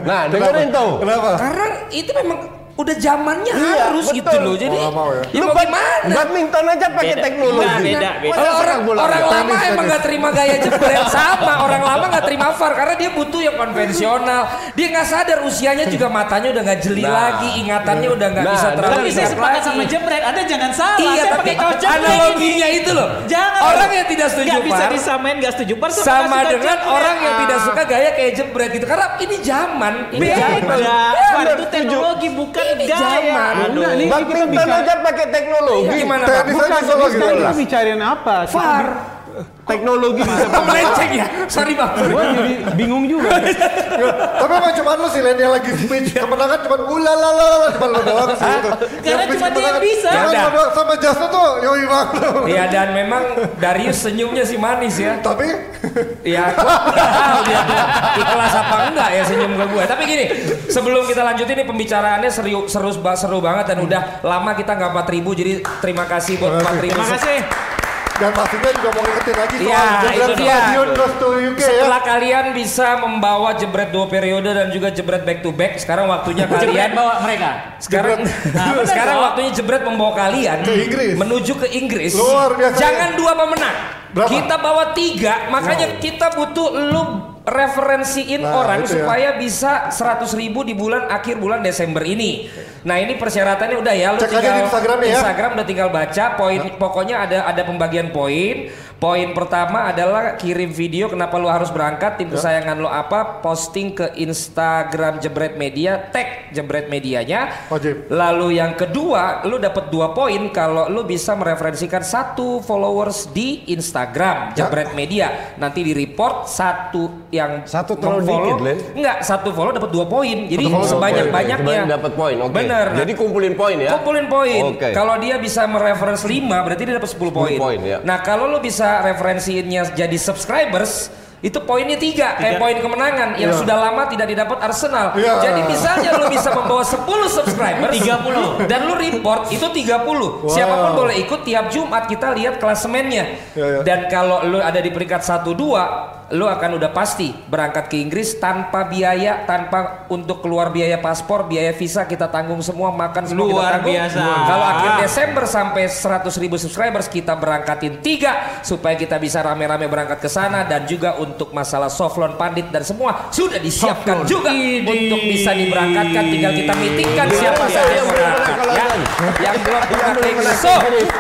Nah, dengerin tuh. Kenapa? Karena itu memang udah zamannya Iya, harus betul. gitu loh. Jadi Oh, nggak mau ya. ya Lu gimana? Badminton aja pakai teknologi. Beda, beda, beda. Kalau orang bola orang nggak? lama Tenis, emang nggak terima gaya jebret sama orang lama nggak terima VAR karena dia butuh yang konvensional. Dia nggak sadar usianya juga matanya udah nggak jeli Nah. lagi, ingatannya udah nggak Nah, bisa terlalu Tapi saya sepakat sama jebret. Ada jangan salah. Iya saya pakai kaos jebret analoginya ini. itu loh. Jangan. Orang yang tidak setuju Nggak bisa disamain nggak setuju VAR sama dengan orang yang tidak Ah. suka gaya kayak jebret gitu karena ini zaman ini zaman Beda. Ya, VAR itu teknologi bukan Ini zaman. Aduh. Ini kita Badminton bicara aja pakai teknologi. gimana Pak? Tenis bukan aja sekarang gitu. kita bicarain apa? VAR Teknologi bisa melenceng ya sorry bang Gua jadi bingung juga. Tapi emang cuma lu sih Len yang lagi speech kemenangan cuma ulalala cuma lu doang sih itu. Karena cuma dia yang bisa. Ya sama Justin tuh yoi banget. Iya dan memang Darius senyumnya sih manis ya Tapi Ya, ikhlas apa enggak ya senyum ke gue. Tapi gini, sebelum kita lanjutin ini pembicaraannya seru seru, seru banget dan udah lama kita nggak 4000 jadi terima kasih buat 4000. Terima kasih. Dan pastinya juga mau ngingetin lagi soal Iya, Jebret itu dia. Stadion UK ya. setelah kalian bisa membawa jebret dua periode dan juga jebret back to back, sekarang waktunya Jebret kalian bawa mereka. sekarang Nah, sekarang waktunya jebret membawa kalian Ke Inggris. menuju ke Inggris. Luar biasa. Jangan dua pemenang. Berapa? Kita bawa tiga, makanya kita butuh lu referensiin Nah, orang ya. supaya bisa 100 ribu di bulan akhir bulan Desember ini. Nah ini persyaratannya udah ya, lu Cek aja tinggal di Instagramnya ya. Instagram udah tinggal baca poin pokoknya ada ada pembagian poin. Poin pertama adalah kirim video kenapa lu harus berangkat, tim kesayangan lu apa, posting ke Instagram Jebret Media, tag Jebret Medianya. Wajib. Lalu yang kedua, lu dapat dua poin kalau lu bisa mereferensikan satu followers di Instagram Jebret Media. Nanti di report satu yang Satu terlalu dikit. Enggak, satu follow dapat dua poin. Jadi Satu follow sebanyak dapat poin. dapat oke. Bener. Jadi kumpulin poin ya. Kumpulin poin. Oke. Kalau dia bisa mereference 5 berarti dia dapat 10 poin. poin, ya. Nah, kalau lu bisa referensiinnya jadi subscribers itu poinnya tiga, kayak poin kemenangan yang Iya. sudah lama tidak didapat Arsenal. Iya. Jadi misalnya lu bisa membawa 10 subscribers 30. dan lu report itu 30. Wow. Siapa pun boleh ikut tiap Jumat kita lihat klasemennya. Iya, iya. Dan kalau lu ada di peringkat 1 2 lu akan udah pasti berangkat ke Inggris tanpa biaya, tanpa untuk keluar biaya paspor, biaya visa kita tanggung semua, makan semua Luar kita tanggung. biasa. Kalau akhir Desember sampai 100 ribu subscribers kita berangkatin tiga supaya kita bisa rame-rame berangkat ke sana dan juga untuk masalah soft loan pandit dan semua sudah disiapkan juga untuk bisa diberangkatkan. Tinggal kita meetingkan siapa saja yang berangkat ya. Yang belum pernah ke Inggris. So,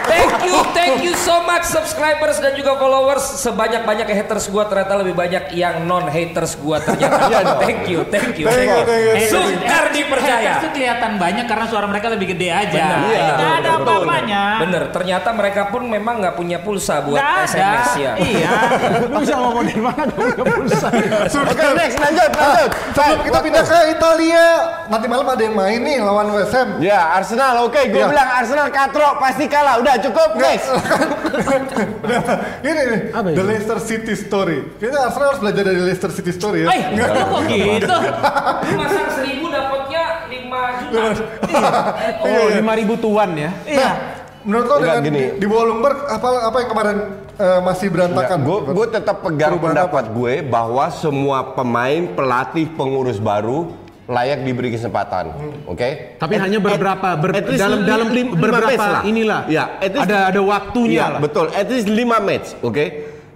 thank you, thank you so much subscribers dan juga followers sebanyak-banyak haters gua ternyata lebih banyak yang non haters gua ternyata. thank you, thank you. Thank you, thank you. Sukar dipercaya. Haters tuh kelihatan banyak karena suara mereka lebih gede aja. Benar. Iya. Ada apa-apanya. Bener, ternyata mereka pun memang nggak punya pulsa buat ada. SMS ya. Iya. Lu bisa ngomong dari mana nggak pulsa? Oke, next lanjut, lanjut. Sebelum kita pindah ke Italia, nanti malam ada yang main nih lawan West Ham. Ya, Arsenal, oke. Gue Iya. bilang Arsenal katro pasti kalah. Udah cukup, next. Ini nih, The? Leicester City Story. Kayaknya Arsenal harus belajar dari Leicester City Story ya. Eh, kok gitu? Masang seribu dapatnya 5 juta. Oh, lima ribu tuan ya? Iya. Menurut lo Enggak, dengan gini. di, di Wolfsburg apa apa yang kemarin eh, masih berantakan? Gue tetap pegang Perubahan pendapat gue bahwa semua pemain, pelatih, pengurus baru layak diberi kesempatan. Oke? Tapi hanya beberapa ber- at least dalam dalam lim- lima beberapa match lah. inilah. Ya, at least- ada ada waktunya Iya, lah. betul. At least 5 match, oke?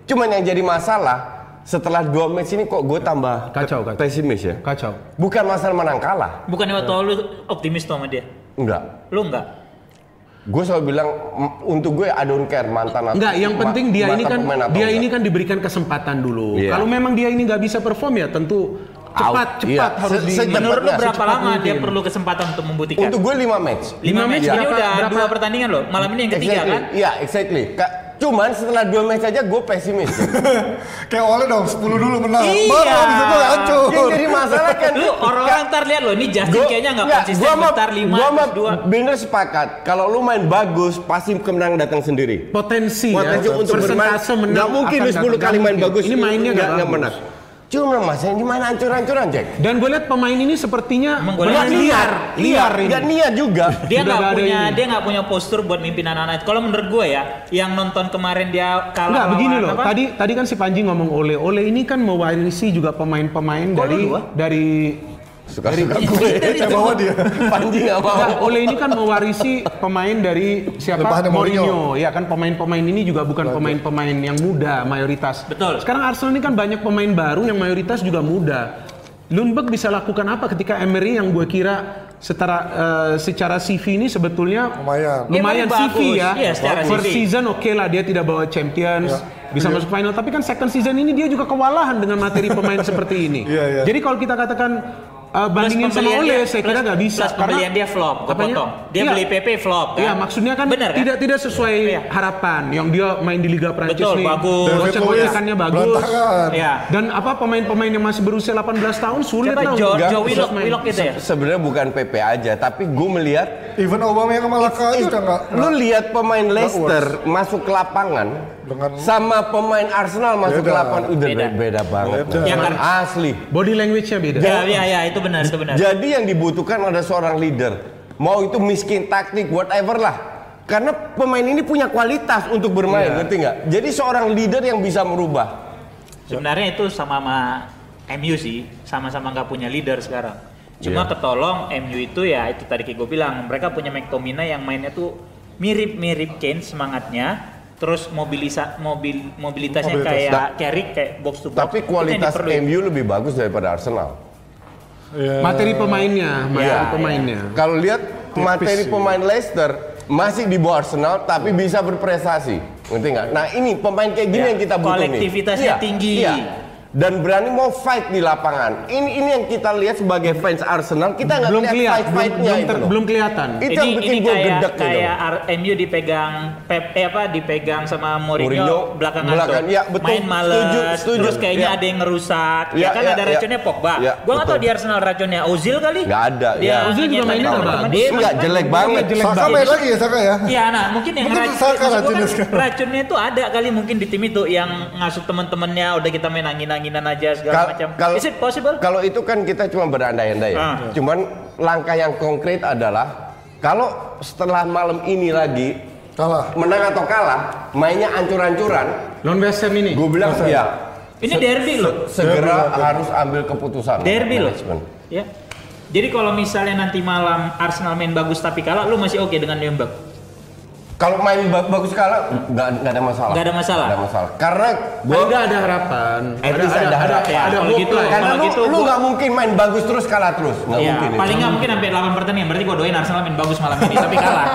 Cuman yang jadi masalah setelah dua match ini kok gue tambah Kacau, kacau. pesimis ya. Kacau. Bukan masalah menang kalah, Bukannya waktu lu optimis tuh sama dia? enggak. Lu enggak? Gue selalu bilang untuk gue I don't care mantan atau- Enggak, yang penting dia ini kan dia enggak. ini kan diberikan kesempatan dulu. Iya. Kalau memang dia ini nggak bisa perform ya tentu cepat Out. cepat Iya. harus Se- di. Menurut lu berapa lama dia mungkin. perlu kesempatan untuk membuktikan? Untuk gue 5 match. Lima match Iya. ini udah berapa- dua pertandingan loh. Malam ini yang ketiga exactly. kan? Iya, exactly. Ka- cuman setelah dua match aja gue pesimis. Kayak oleh dong 10 dulu menang. Iya. Baru habis itu hancur. yang jadi masalah kan Lu orang-orang ntar lihat loh, ini Justin Gua- kayaknya nggak nggak, konsisten gua bentar lima, gua mah terus dua. bener sepakat kalau lu main bagus pasti kemenang datang sendiri potensi, potensi ya. untuk bermain Persentase menang nggak mungkin lu 10 datang. kali main bagus. Ini mainnya nggak nggak bagus. menang cuma mas ini main hancur-hancuran Jack Dan gue lihat pemain ini sepertinya pemain lihat liar, liar ini. nggak niat juga Dia nggak nggak punya ini. dia nggak punya postur buat mimpin anak-anak. Kalau menurut gue ya, yang nonton kemarin dia kalah Enggak begini loh. apa? Tadi tadi kan si Panji ngomong Ole. Ole ini kan mewarisi juga pemain-pemain dari dua? dari suka-suka gue Saya bawa dia. Panji nggak mau Ole ini kan mewarisi pemain dari siapa? Lebahannya Mourinho. Ya kan pemain-pemain ini juga bukan pemain-pemain yang muda mayoritas. Betul. Sekarang Arsenal ini kan banyak pemain baru yang mayoritas juga muda. Lundberg bisa lakukan apa ketika Emery yang gue kira setara eh, secara CV ini sebetulnya Lumayan. lumayan Emery CV bagus. ya. Secara First CV. season oke lah dia tidak bawa Champions, bisa masuk final. Tapi kan second season ini dia juga kewalahan dengan materi pemain seperti ini. Iya, iya. Jadi kalau kita katakan eh, bandingin sama pembelian Ole, dia- saya kira plus- nggak bisa. Plus pembelian dia flop, gue Apanya? potong. Dia Iya. beli PP flop kan? Iya, maksudnya kan, Bener kan? tidak tidak sesuai Iya. harapan. Yang dia main di Liga Prancis Betul, nih, bagus. Gocek-gocekannya bagus. berantakan. Iya. Dan apa pemain-pemain yang masih berusia 18 tahun sulit Siapa untuk- Joe Willock. Willock gitu ya? sebenarnya bukan PP aja tapi gue melihat Even Obama yang sama Laka aja udah nggak. lu lihat pemain Leicester masuk ke lapangan Dengan- sama pemain Arsenal masuk ke Beda. lapangan udah Beda. beda, banget Beda. Yang kan- asli Body language-nya beda. Ya, ya, ya, itu benar, itu benar. Jadi yang dibutuhkan ada seorang leader. Mau itu miskin taktik, whatever lah. Karena pemain ini punya kualitas untuk bermain, Iya. ngerti nggak? Jadi seorang leader yang bisa merubah. Sebenarnya itu sama sama MU sih, sama-sama nggak punya leader sekarang. Cuma Iya. ketolong MU itu ya itu tadi kayak gue bilang, mereka punya McTominay yang mainnya tuh mirip-mirip Kane semangatnya, terus mobilisa mobil mobilitasnya Mobilitas. kayak carry kayak box to box. Tapi Itu yang kualitas. MU lebih bagus daripada Arsenal. Iya. Materi pemainnya, materi Iya, pemainnya. Kalau lihat materi sih. pemain Leicester masih di bawah Arsenal tapi bisa berprestasi. Ngerti nggak? Nah ini pemain kayak gini Ya, yang kita butuh nih. kolektivitasnya tinggi. Dan berani mau fight di lapangan. Ini ini yang kita lihat sebagai fans Arsenal. Kita nggak belum lihat kelihatan, belum, fight-fightnya belum, itu. ter- belum kelihatan. Itu yang bikin gue kayak, gedek gitu. kayak R- MU dipegang Pep eh apa dipegang sama Mourinho, Mourinho, belakangan belakangan, tuh. ya, betul. main males Setuju, setuju. terus kayaknya Ya. ada yang ngerusak ya, Ya, kan ya, ada ya. racunnya Pogba Ya, gua nggak tahu di Arsenal racunnya Ozil kali Nggak ada, dia ya. Ozil juga mainnya nggak dia, Enggak maksudnya- jelek banget. Saka main lagi ya Saka ya? Iya, nah mungkin yang racunnya kan racunnya itu ada kali mungkin di tim itu yang ngasuh teman-temannya udah kita main angin-anginan aja segala Kal- macam. kal- Is it possible? Kalau itu kan kita cuma berandai-andai. ya. Ah. Cuman langkah yang konkret adalah kalau setelah malam ini lagi Kalah. menang atau kalah, mainnya ancur-ancuran, Non West Ham ini. gue bilang ya Ini derby loh. segera harus ambil keputusan. Derby loh. manajemen. Ya. Jadi kalau misalnya nanti malam Arsenal main bagus tapi kalah, lu masih oke dengan Nürnberg? Kalau main ba- bagus kalah, nggak nggak ada masalah. Nggak ada masalah? Nggak ada masalah. Karena Paling gue nggak ada harapan. At least ada harapan. Ya, ada kalau gitu, ya. karena kalau lu gitu lu gua- nggak mungkin main bagus terus kalah terus, nggak Iya, mungkin. paling nggak mungkin sampai 8 pertandingan. Berarti gua doain Arsenal main bagus malam ini tapi kalah.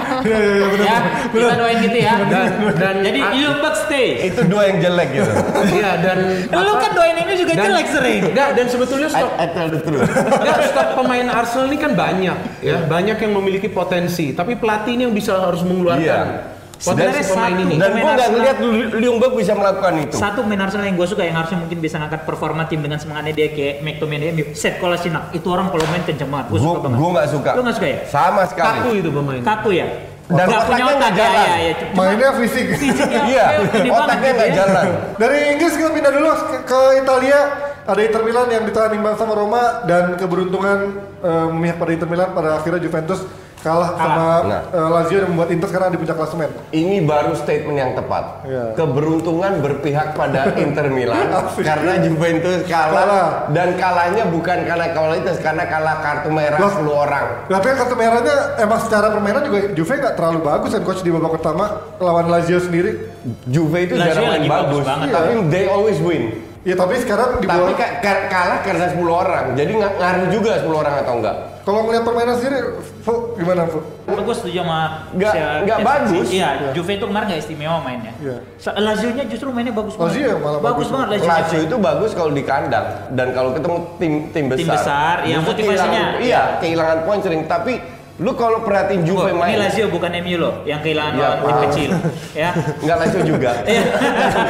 ya, kita doain gitu ya. Dan- dan- jadi Nürnberg stay. Itu dua yang jelek gitu. Iya dan Lu kan doain ini juga dan- jelek sering. Enggak, dan sebetulnya stok I tell the truth. Enggak, stok pemain Arsenal ini kan banyak ya, banyak yang memiliki potensi, tapi pelatih ini yang bisa harus mengeluarkan Iya. Sebenarnya pemain satu. ini. Dan gue nggak ngeliat Liungberg bisa melakukan itu. Satu main Arsenal yang gue suka yang harusnya mungkin bisa ngangkat performa tim dengan semangatnya dia kayak McTominay MU. Set Kolasinac itu orang kalau main kenceng banget. Gue suka banget. gue nggak suka. Lu nggak suka ya? Sama sekali. Kaku itu pemain. Kaku ya. Dan Nggak punya otaknya nggak otak ya, jalan. ya, ya. Cuma Mainnya fisik. fisiknya Iya, otaknya gitu nggak ya. jalan. Dari Inggris kita pindah dulu ke, ke Italia. Ada Inter Milan yang ditahan imbang sama Roma dan keberuntungan eh, memihak pada Inter Milan pada akhirnya Juventus kalah sama Nah. eh, Lazio yang membuat Inter sekarang di puncak klasemen. Ini baru statement yang tepat. Iya. Keberuntungan berpihak pada Inter Milan karena Juventus kalah, Kalah. dan kalahnya bukan karena kualitas karena kalah kartu merah Loh. 10 orang. Tapi kartu merahnya emang secara permainan juga Juve nggak terlalu bagus kan coach di babak pertama lawan Lazio sendiri. Juve itu Lazio jarang main lagi bagus bagus, banget. tapi they always win. Ya tapi sekarang di Tapi ka- ka- kalah karena 10 orang. Jadi nggak ngaruh juga 10 orang atau enggak. kalau ngelihat permainan sendiri, Fu, gimana Fu? Gue setuju sama nggak si- bagus. Iya, Juve itu kemarin nggak istimewa mainnya. Iya. Sa- Lazio-nya justru mainnya bagus banget. Lazio yang malah bagus. banget Lazio. Lazio itu bagus kalau di kandang dan kalau ketemu tim tim besar. Tim besar, Justru motivasinya. kehilangan- Iya, kehilangan poin sering. Tapi lu kalau perhatiin Juve Ini main, Lazio bukan MU loh, yang kehilangan Iya, lawan tim ah. kecil. Ya. nggak Lazio juga. Iya.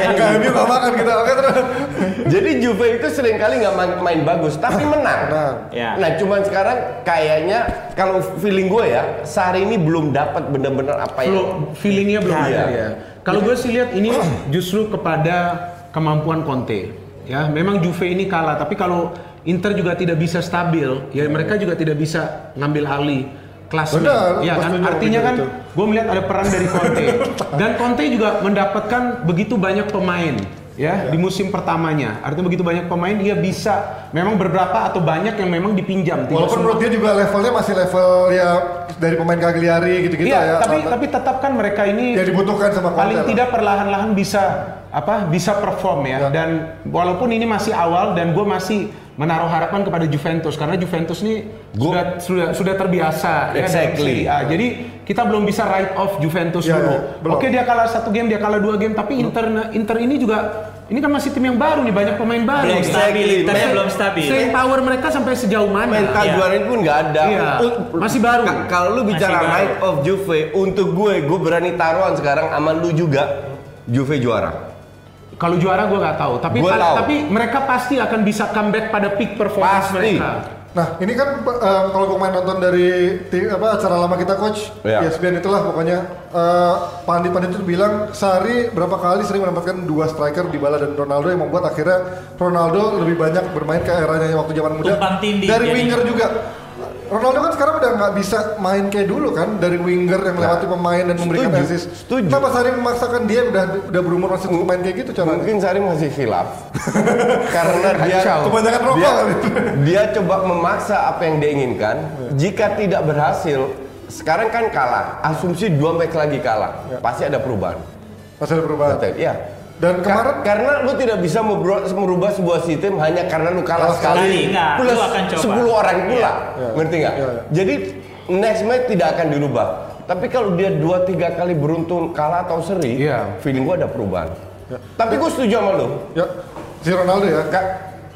Enggak, ini nggak makan kita. Oke terus. Jadi Juve itu sering kali nggak main, main bagus, tapi menang. Menang. Ya. Nah, cuman sekarang kayaknya kalau feeling gue ya, Sari ini belum dapat bener-bener apa yang feelingnya belum Iya. ada ya. Kalau gue sih lihat ini justru kepada kemampuan Conte. Ya, memang Juve ini kalah, tapi kalau Inter juga tidak bisa stabil, ya mereka juga tidak bisa ngambil alih Benar, ya kan artinya kan gue melihat ada peran dari Conte dan Conte juga mendapatkan begitu banyak pemain ya di musim pertamanya. Artinya begitu banyak pemain dia bisa memang beberapa atau banyak yang memang dipinjam. Walaupun menurut dia juga levelnya masih level ya dari pemain Cagliari gitu-gitu Iya, ya. tapi tapi tetap kan mereka ini yang dibutuhkan sama Conte paling lah. tidak perlahan-lahan bisa apa bisa perform ya. Ya. dan walaupun ini masih awal dan gue masih menaruh harapan kepada Juventus karena Juventus ini Gua- sudah sudah sudah terbiasa ya dalam Exactly. Serie A. jadi kita belum bisa write off Juventus Ya, dulu. ya. Oke dia kalah satu game dia kalah dua game tapi Inter Inter ini juga ini kan masih tim yang baru nih banyak pemain baru. belum stabil. Internya Men- belum stabil. Staying power mereka sampai sejauh mana? mental Iya. juara ini pun nggak ada. Iya, masih baru. Ka- Kalau lu bicara night of Juve, untuk gue, gue berani taruhan sekarang sama lu juga, Juve juara. Kalau juara gue nggak tahu, tapi Gua tahu. tapi mereka pasti akan bisa comeback pada peak performance Pasti. mereka. Nah ini kan eh, kalau pemain nonton dari apa acara lama kita coach, Iya. ESPN itulah pokoknya eh, pandit-pandit itu bilang Sari berapa kali sering mendapatkan dua striker di Bala dan Ronaldo yang membuat akhirnya Ronaldo lebih banyak bermain ke eranya waktu zaman muda dari winger juga. Ronaldo kan sekarang udah nggak bisa main kayak dulu kan dari winger yang melewati pemain dan memberikan Setuju, assist. setuju. Kenapa Sari memaksakan dia udah udah berumur masih untuk main kayak gitu caranya? Mungkin Sari masih hilaf karena dia Kebanyakan rokok dia, dia coba memaksa apa yang dia inginkan. Jika tidak berhasil, sekarang kan kalah. Asumsi dua match lagi kalah, pasti ada perubahan. Masih ada perubahan. Iya. Dan Ka- kemarin karena lu tidak bisa merubah, sebuah sistem hanya karena lu kalah sekali. enggak. Plus Lu akan coba. 10 orang pula. Iya. Ngerti nggak? Iya, iya. Jadi next match tidak akan dirubah. Tapi kalau dia 2 3 kali beruntun kalah atau seri, Iya. feeling gua ada perubahan. Tapi gua setuju sama lu. ya si Ronaldo ya. Ka-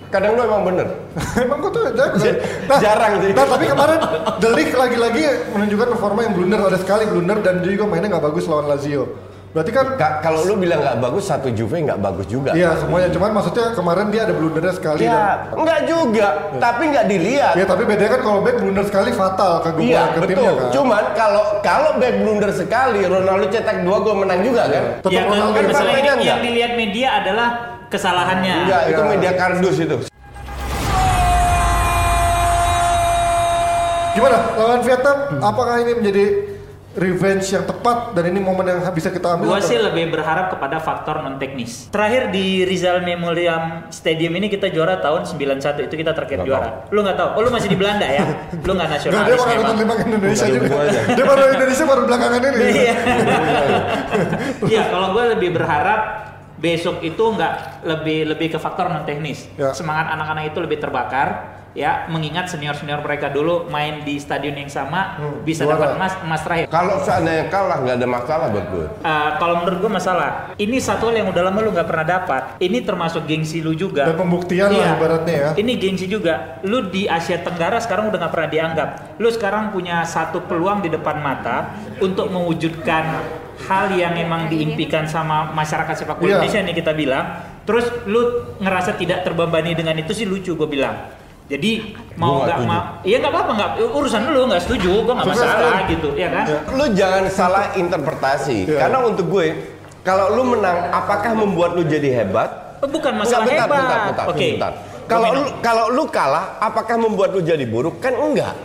kadang lu emang bener. Emang kok tuh jago. Jarang sih. Nah, tapi kemarin The Ligt lagi-lagi menunjukkan performa yang blunder ada sekali blunder dan dia juga mainnya nggak bagus lawan Lazio. Berarti kan Ka- kalau lu bilang nggak bagus, satu Juve nggak bagus juga. Iya semuanya, cuman maksudnya kemarin dia ada blundernya sekali. dan- Ya, enggak juga, tapi nggak dilihat. Ya tapi bedanya kan kalau back blunder sekali fatal ke gua Iya ke betul. timnya kan. Cuman kalau kalau back blunder sekali, Ronaldo cetak dua gol menang juga kan? Tetap Ya, kan, Ronaldo kan yang masalah mainnya ini enggak? yang dilihat media adalah kesalahannya. Enggak, itu Iya. media kardus itu. Gimana lawan Vietnam? Apakah ini menjadi revenge yang tepat dan ini momen yang bisa kita ambil? Gua atau- sih lebih berharap kepada faktor non teknis. Terakhir di Rizal Memorial Stadium ini kita juara tahun 91 itu kita terakhir juara. Lu nggak tahu? Oh lu masih di Belanda ya? Lu nggak nasionalis dia bakal nonton memang. tembak Indonesia juga. Dia baru Indonesia baru belakangan ini. Iya. Iya, kalau gue lebih berharap besok itu nggak lebih lebih ke faktor non teknis. Ya. Semangat anak-anak itu lebih terbakar. Ya, mengingat senior-senior mereka dulu main di stadion yang sama Hmm, bisa dapat emas emas terakhir. Kalau seandainya kalah nggak ada masalah buat gue. Uh, kalau menurut gue masalah, ini satu hal yang udah lama lu nggak pernah dapat. Ini termasuk gengsi lu juga. Dan pembuktian lah Iya. ibaratnya ya. Ini gengsi juga. Lu di Asia Tenggara sekarang udah nggak pernah dianggap. Lu sekarang punya satu peluang di depan mata untuk mewujudkan hal yang emang diimpikan sama masyarakat sepak bola Iya. Indonesia nih kita bilang. Terus lu ngerasa tidak terbebani dengan itu sih lucu gue bilang. Jadi mau Gua nggak mau, iya nggak apa-apa nggak urusan lu nggak setuju, gue nggak masalah gitu, ya kan? Lu jangan salah interpretasi. Iya. Karena untuk gue, kalau lu menang, apakah membuat lu jadi hebat? Oh, bukan masalah Enggak, bentar, hebat. bentar, bentar, Oke. bentar. Kalau lu kalau lu kalah, apakah membuat lu jadi buruk? Kan enggak.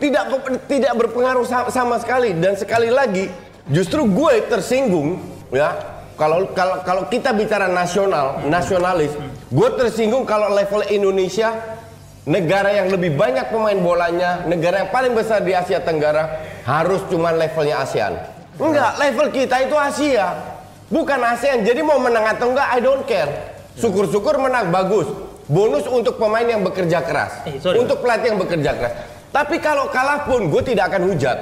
Tidak tidak berpengaruh sa- sama sekali dan sekali lagi justru gue tersinggung ya. Kalau kalau kalau kita bicara nasional, nasionalis, gue tersinggung kalau level Indonesia negara yang lebih banyak pemain bolanya, negara yang paling besar di Asia Tenggara harus cuma levelnya ASEAN. Enggak, level kita itu Asia. Bukan ASEAN. Jadi mau menang atau enggak I don't care. Syukur-syukur menang bagus. Bonus untuk pemain yang bekerja keras. Eh, sorry. untuk pelatih yang bekerja keras. Tapi kalau kalah pun gue tidak akan hujat.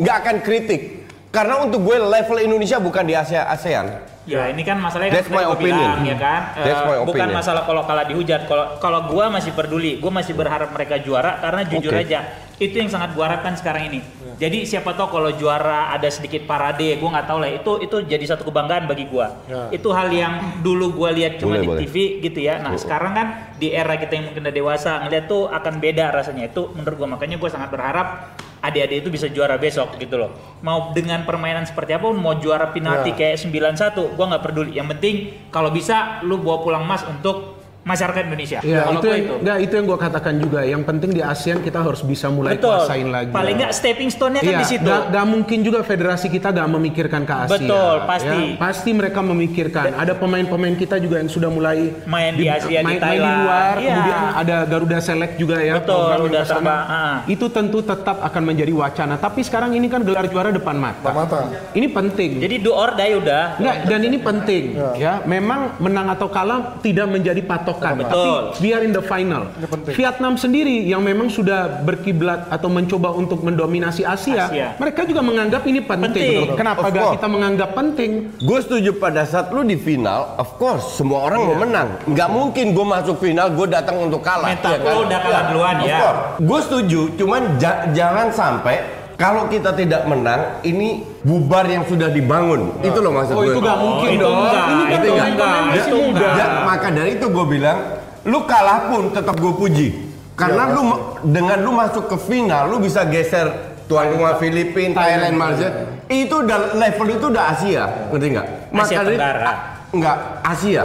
Nggak akan kritik. Karena untuk gue level Indonesia bukan di Asia ASEAN. Ya ini kan masalahnya That's kan my opinion. bilang, ya kan. That's Eh, my bukan opinion. masalah kalau kalah dihujat. Kalau kalau gua masih peduli, gua masih berharap mereka juara karena jujur Oke. aja itu yang sangat gua harapkan sekarang ini. Jadi siapa tahu kalau juara ada sedikit parade, gua nggak tahu lah. Itu itu jadi satu kebanggaan bagi gua. Ya. Itu hal yang dulu gua lihat cuma Boleh, di boleh. TV gitu ya. Nah sekarang kan di era kita yang mungkin udah dewasa ngeliat tuh akan beda rasanya. Itu menurut gua makanya gua sangat berharap adik-adik itu bisa juara besok gitu loh. Mau dengan permainan seperti apa mau juara penalti Ya. kayak 9-1, gua nggak peduli. Yang penting kalau bisa lu bawa pulang emas untuk masyarakat Indonesia. Ya, kalau itu yang, itu. Enggak, itu yang gue katakan juga. Yang penting di ASEAN kita harus bisa mulai Betul. kuasain lagi. Paling nggak stepping stone-nya kan Iya, di situ. nggak- nggak mungkin juga federasi kita nggak memikirkan ke Asia. Betul, pasti. Ya, pasti mereka memikirkan. Ada pemain-pemain kita juga yang sudah mulai Main di Asia, di main, main di Thailand. luar. Iya. Kemudian ada Garuda Select juga ya. Betul, ke sana. terbang, ah. Itu tentu tetap akan menjadi wacana. Tapi sekarang ini kan gelar juara depan mata. Depan mata. Ini penting. Jadi do or die udah. Enggak, dan ini penting ya. Memang menang atau kalah tidak menjadi patokan. Betul. Tapi we are in the final. Vietnam sendiri yang memang sudah berkiblat atau mencoba untuk mendominasi Asia, Asia. mereka juga menganggap ini penting. Penting. Kenapa Of gak course. kita menganggap penting? Gue setuju pada saat lu di final, of course semua orang mau menang. Nggak mungkin gue masuk final, gue datang untuk kalah. Mental lu udah kalah duluan ya. Gue setuju, cuman ja- jangan sampai kalau kita tidak menang, ini bubar yang sudah dibangun. Itu loh maksud Oh gue. itu gak mungkin itu dong. enggak, Ini kan itu enggak, itu enggak. Ya, maka dari itu gue bilang, lu kalah pun tetap gue puji. Karena lu ma- dengan lu masuk ke final, lu bisa geser tuan rumah Filipina, Thailand, Malaysia. Itu udah level itu udah Asia, ngerti nggak? Asia dari- Tenggara. Enggak, Asia.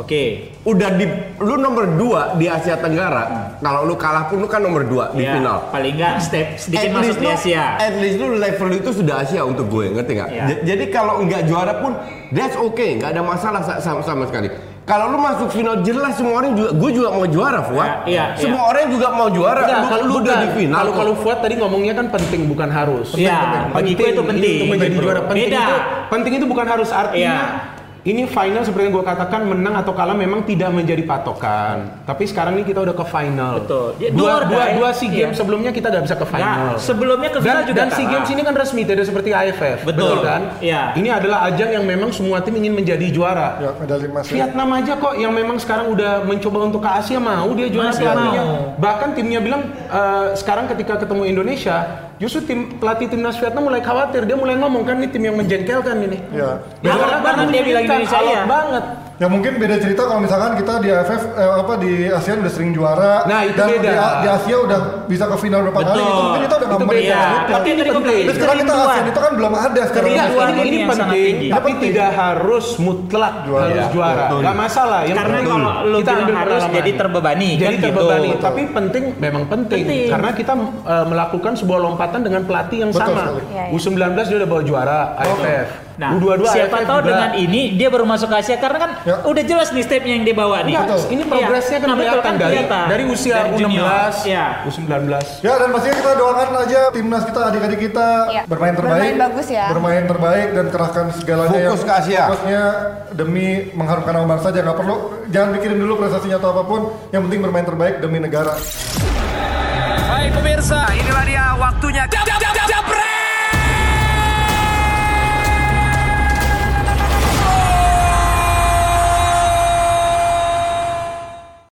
Oke. Udah di lu nomor dua di Asia Tenggara. Kalau lu kalah pun lu kan nomor dua di Ya, final. Paling nggak step sedikit At masuk di lu- Asia. At least lu level itu sudah Asia untuk gue, ngerti nggak? Iya. J- Jadi kalau nggak juara pun that's okay, nggak ada masalah sa- sama, sama sekali. Kalau lu masuk final jelas semua orang juga, gue juga mau juara, Fuad. Ya, iya, Semua orang juga mau juara. Enggak, lu, kalau lu udah di final. Kalau kalau Fuad tadi ngomongnya kan penting bukan harus. Iya, bagi gue itu penting. Untuk menjadi juara penting Beda. itu penting itu bukan harus artinya Iya. Ini final seperti yang gue katakan menang atau kalah memang tidak menjadi patokan. Tapi sekarang ini kita udah ke final. Betul. Ya, Dua dua dua. SEA Iya. Games sebelumnya kita udah bisa ke final. Nah, sebelumnya ke dan, final juga dan SEA kalah. Games ini kan resmi tidak seperti AFF. Betul. kan? Iya. Ini adalah ajang yang memang semua tim ingin menjadi juara. Ya, medali emas. ya. Vietnam aja kok yang memang sekarang udah mencoba untuk ke Asia mau dia juara Masih pelatihnya. mau. Bahkan timnya bilang eh, sekarang ketika ketemu Indonesia, justru tim pelatih timnas Vietnam mulai khawatir. Dia mulai ngomong kan ini tim yang menjengkelkan ini. Ya. Alot banget dia bilang Indonesia, alot iya. banget. Ya mungkin beda cerita kalau misalkan kita di AFF eh, apa di ASEAN udah sering juara Nah, itu dan beda. Di, di Asia udah bisa ke final berapa kali itu mungkin kita udah Itu beda. Iya, menikmati. tapi Ini penting. sekarang kita. ASEAN itu kan belum ada sekarang. Iya, ini, ini ini penting, tinggi. tapi Penting. tidak harus mutlak Juara. harus Iya, juara. betul. Gak masalah. Yang Karena kalau lu kita bilang ambil harus jadi terbebani, Jadi kan gitu. terbebani. Betul. Tapi penting, memang penting. Penting. Karena kita eh, melakukan sebuah lompatan dengan pelatih yang Betul sama. Iya, iya. U19 dia udah bawa juara AFF. Nah, U22 siapa AFF tahu juga. dengan ini dia baru masuk ke Asia karena kan Ya. udah jelas nih stepnya yang dia bawa nih. Enggak, ini progresnya Iya. kan Nah, betul, kelihatan dari kelihatan. dari usia Dari junior. U16, Iya. U19. Ya dan pastinya kita doakan aja timnas kita adik-adik kita Iya. bermain terbaik, Bermain bagus ya. bermain terbaik dan kerahkan segalanya Fokus ke Asia. Fokusnya demi mengharumkan nama bangsa aja nggak perlu jangan pikirin dulu prestasinya atau apa pun, yang penting bermain terbaik demi negara. Hai pemirsa, inilah dia waktunya. Dap, dap, dap,